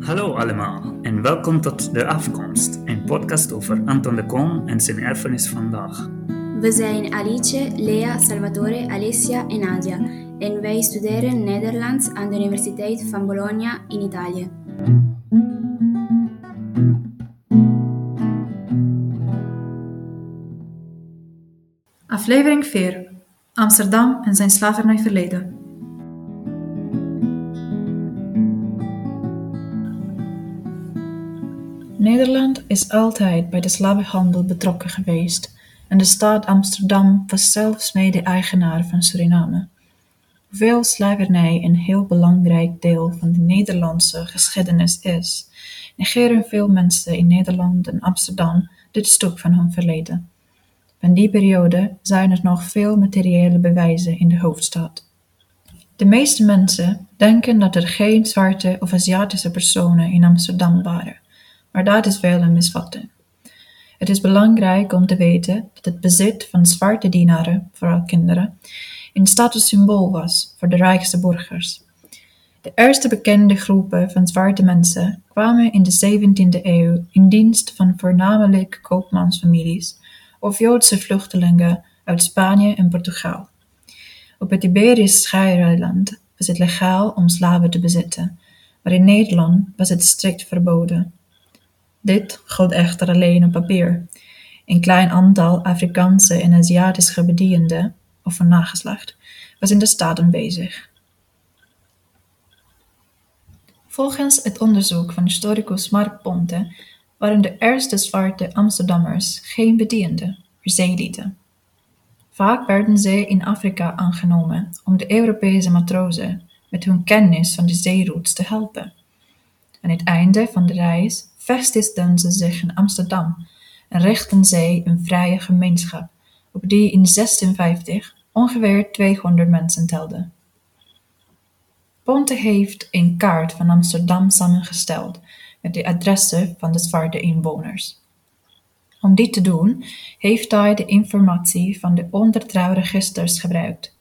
Hallo allemaal en welkom tot De Afkomst, een podcast over Anton de Kom en zijn erfenis vandaag. We zijn Alice, Lea, Salvatore, Alessia en Nadia en wij studeren Nederlands aan de Universiteit van Bologna in Italië. Aflevering 4 Amsterdam en zijn slavernijverleden. Nederland is altijd bij de slavenhandel betrokken geweest en de stad Amsterdam was zelfs mede-eigenaar van Suriname. Hoewel slavernij een heel belangrijk deel van de Nederlandse geschiedenis is, negeren veel mensen in Nederland en Amsterdam dit stuk van hun verleden. Van die periode zijn er nog veel materiële bewijzen in de hoofdstad. De meeste mensen denken dat er geen zwarte of Aziatische personen in Amsterdam waren, maar dat is wel een misvatting. Het is belangrijk om te weten dat het bezit van zwarte dienaren, vooral kinderen, een statussymbool was voor de rijkste burgers. De eerste bekende groepen van zwarte mensen kwamen in de 17e eeuw in dienst van voornamelijk koopmansfamilies of Joodse vluchtelingen uit Spanje en Portugal. Op het Iberisch Schiereiland was het legaal om slaven te bezitten, maar in Nederland was het strikt verboden. Dit gold echter alleen op papier. Een klein aantal Afrikaanse en Aziatische bedienden, of van nageslacht, was in de stad aanwezig. Volgens het onderzoek van historicus Mark Ponte waren de eerste zwarte Amsterdammers geen bedienden, maar zeelieden. Vaak werden zij in Afrika aangenomen om de Europese matrozen met hun kennis van de zeeroutes te helpen. Aan het einde van de reis vestigden ze zich in Amsterdam en richtten zij een vrije gemeenschap, op die in 1650 ongeveer 200 mensen telde. Ponte heeft een kaart van Amsterdam samengesteld met de adressen van de zwarte inwoners. Om dit te doen, heeft hij de informatie van de ondertrouwregisters gebruikt.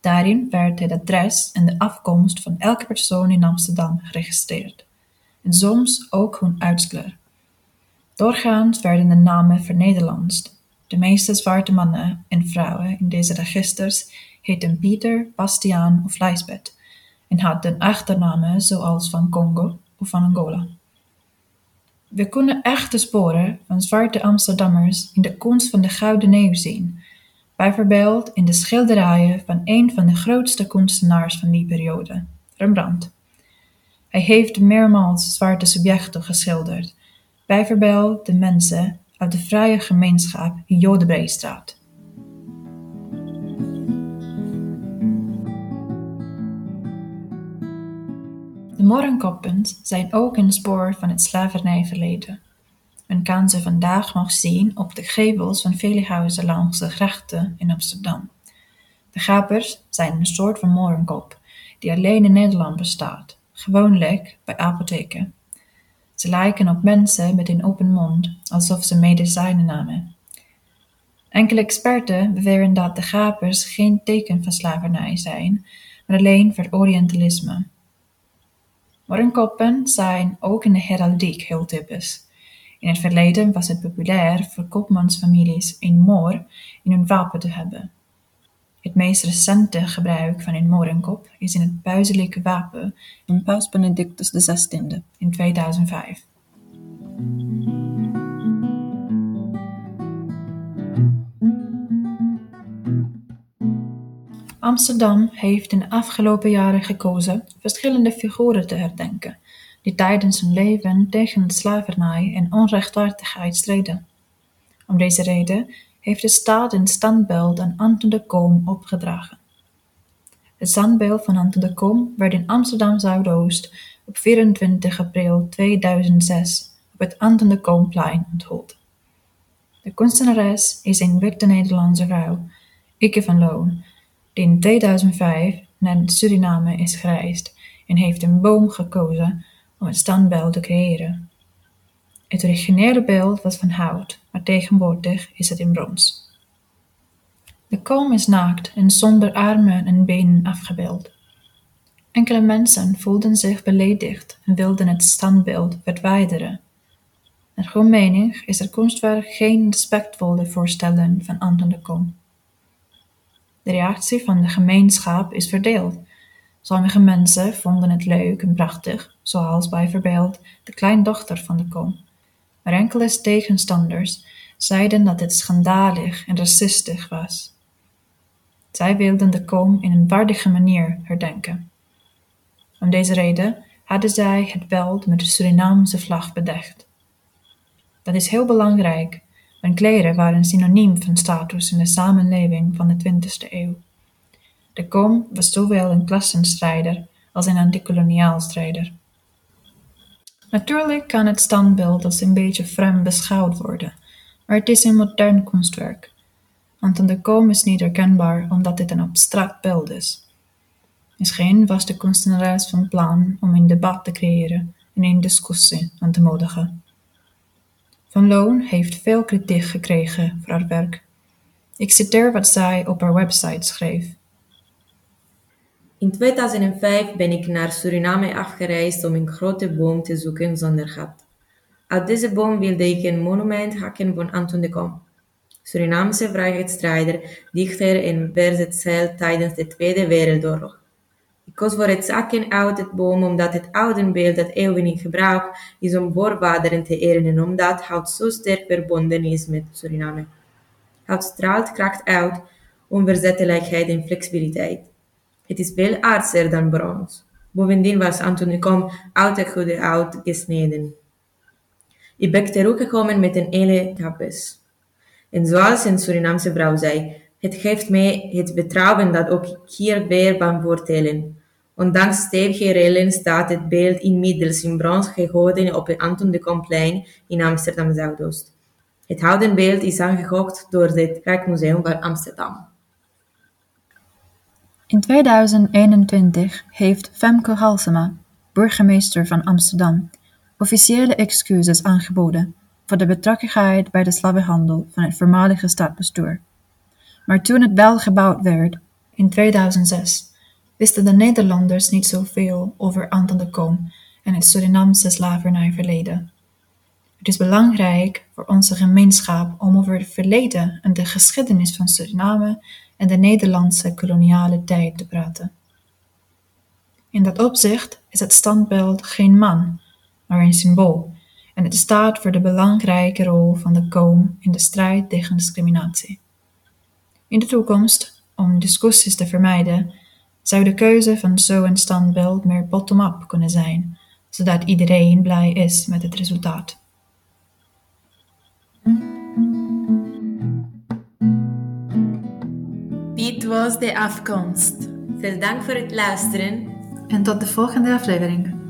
Daarin werd het adres en de afkomst van elke persoon in Amsterdam geregistreerd, en soms ook hun uitskleur. Doorgaans werden de namen vernederlandst. De meeste zwarte mannen en vrouwen in deze registers heten Pieter, Bastiaan of Lisbeth en hadden achternamen zoals van Congo of van Angola. We kunnen echte sporen van zwarte Amsterdammers in de kunst van de Gouden Eeuw zien, bijvoorbeeld in de schilderijen van een van de grootste kunstenaars van die periode, Rembrandt. Hij heeft meermaals zwarte subjecten geschilderd, bijvoorbeeld de mensen uit de vrije gemeenschap in Jodenbreestraat. De morenkoppens zijn ook een spoor van het slavernijverleden. Men kan ze vandaag nog zien op de gevels van vele huizen langs de grachten in Amsterdam. De gapers zijn een soort van morenkop die alleen in Nederland bestaat, gewoonlijk bij apotheken. Ze lijken op mensen met een open mond, alsof ze medicijnen namen. Enkele experten beweren dat de gapers geen teken van slavernij zijn, maar alleen voor Orientalisme. Morenkoppen zijn ook in de heraldiek heel typisch. In het verleden was het populair voor koopmansfamilies een moor in hun wapen te hebben. Het meest recente gebruik van een morenkop is in het pauselijke wapen van Paus Benedictus XVI in 2005. Amsterdam heeft in de afgelopen jaren gekozen verschillende figuren te herdenken, die tijdens hun leven tegen de slavernij en onrechtvaardigheid streden. Om deze reden heeft de staat een standbeeld aan Anton de Kom opgedragen. Het standbeeld van Anton de Kom werd in Amsterdam Zuidoost op 24 april 2006 op het Anton de Komplein onthuld. De kunstenares is een witte Nederlandse vrouw, Ikke van Loon, die in 2005 naar Suriname is gereisd en heeft een boom gekozen om het standbeeld te creëren. Het originele beeld was van hout, maar tegenwoordig is het in brons. De kom is naakt en zonder armen en benen afgebeeld. Enkele mensen voelden zich beledigd en wilden het standbeeld verwijderen. Naar hun mening is het kunstwerk geen respectvolle voorstellen van Anton de Kom. De reactie van de gemeenschap is verdeeld. Sommige mensen vonden het leuk en prachtig, zoals bijvoorbeeld de kleindochter van de Kom. Maar enkele tegenstanders zeiden dat het schandalig en racistisch was. Zij wilden de Kom in een waardige manier herdenken. Om deze reden hadden zij het beeld met de Surinaamse vlag bedekt. Dat is heel belangrijk, want kleren waren synoniem van status in de samenleving van de 20e eeuw. De kom was zowel een klassenstrijder als een antikoloniaal strijder. Natuurlijk kan het standbeeld als een beetje vreemd beschouwd worden, maar het is een modern kunstwerk. Want de kom is niet herkenbaar omdat het een abstract beeld is. Misschien was de kunstenares van plan om een debat te creëren en een discussie aan te moedigen. Van Loon heeft veel kritiek gekregen voor haar werk. Ik citeer wat zij op haar website schreef. In 2005 ben ik naar Suriname afgereisd om een grote boom te zoeken zonder gat. Uit deze boom wilde ik een monument hakken van Anton de Kom, Surinaamse vrijheidsstrijder, dichter en verzetsel tijdens de Tweede Wereldoorlog. Ik koos voor het zakken uit het boom omdat het oude beeld dat eeuwen in gebruik is om voorvaderen te eren en omdat hout zo sterk verbonden is met Suriname. Hout straalt kracht uit, onverzettelijkheid en flexibiliteit. Het is veel aardser dan brons. Bovendien was Anton Kom uit het goede hout gesneden. Ik ben teruggekomen met een hele kapes. En zoals een Surinaamse vrouw zei, het geeft mij het vertrouwen dat ook hier weer kan voortellen. Ondanks stevige rellen staat het beeld inmiddels in brons gehouden op het Anton de Komplein in Amsterdam Zuidoost. Het houden beeld is aangekocht door het Rijksmuseum van Amsterdam. In 2021 heeft Femke Halsema, burgemeester van Amsterdam, officiële excuses aangeboden voor de betrokkenheid bij de slavenhandel van het voormalige stadbestuur. Maar toen het wel gebouwd werd, in 2006, wisten de Nederlanders niet zoveel over Anton de Kom en het Surinaamse slavernijverleden. Het is belangrijk voor onze gemeenschap om over het verleden en de geschiedenis van Suriname en de Nederlandse koloniale tijd te praten. In dat opzicht is het standbeeld geen man, maar een symbool, en het staat voor de belangrijke rol van de koom in de strijd tegen discriminatie. In de toekomst, om discussies te vermijden, zou de keuze van zo'n standbeeld meer bottom-up kunnen zijn, zodat iedereen blij is met het resultaat. Was de afkomst. Veel dank voor het luisteren En tot de volgende aflevering.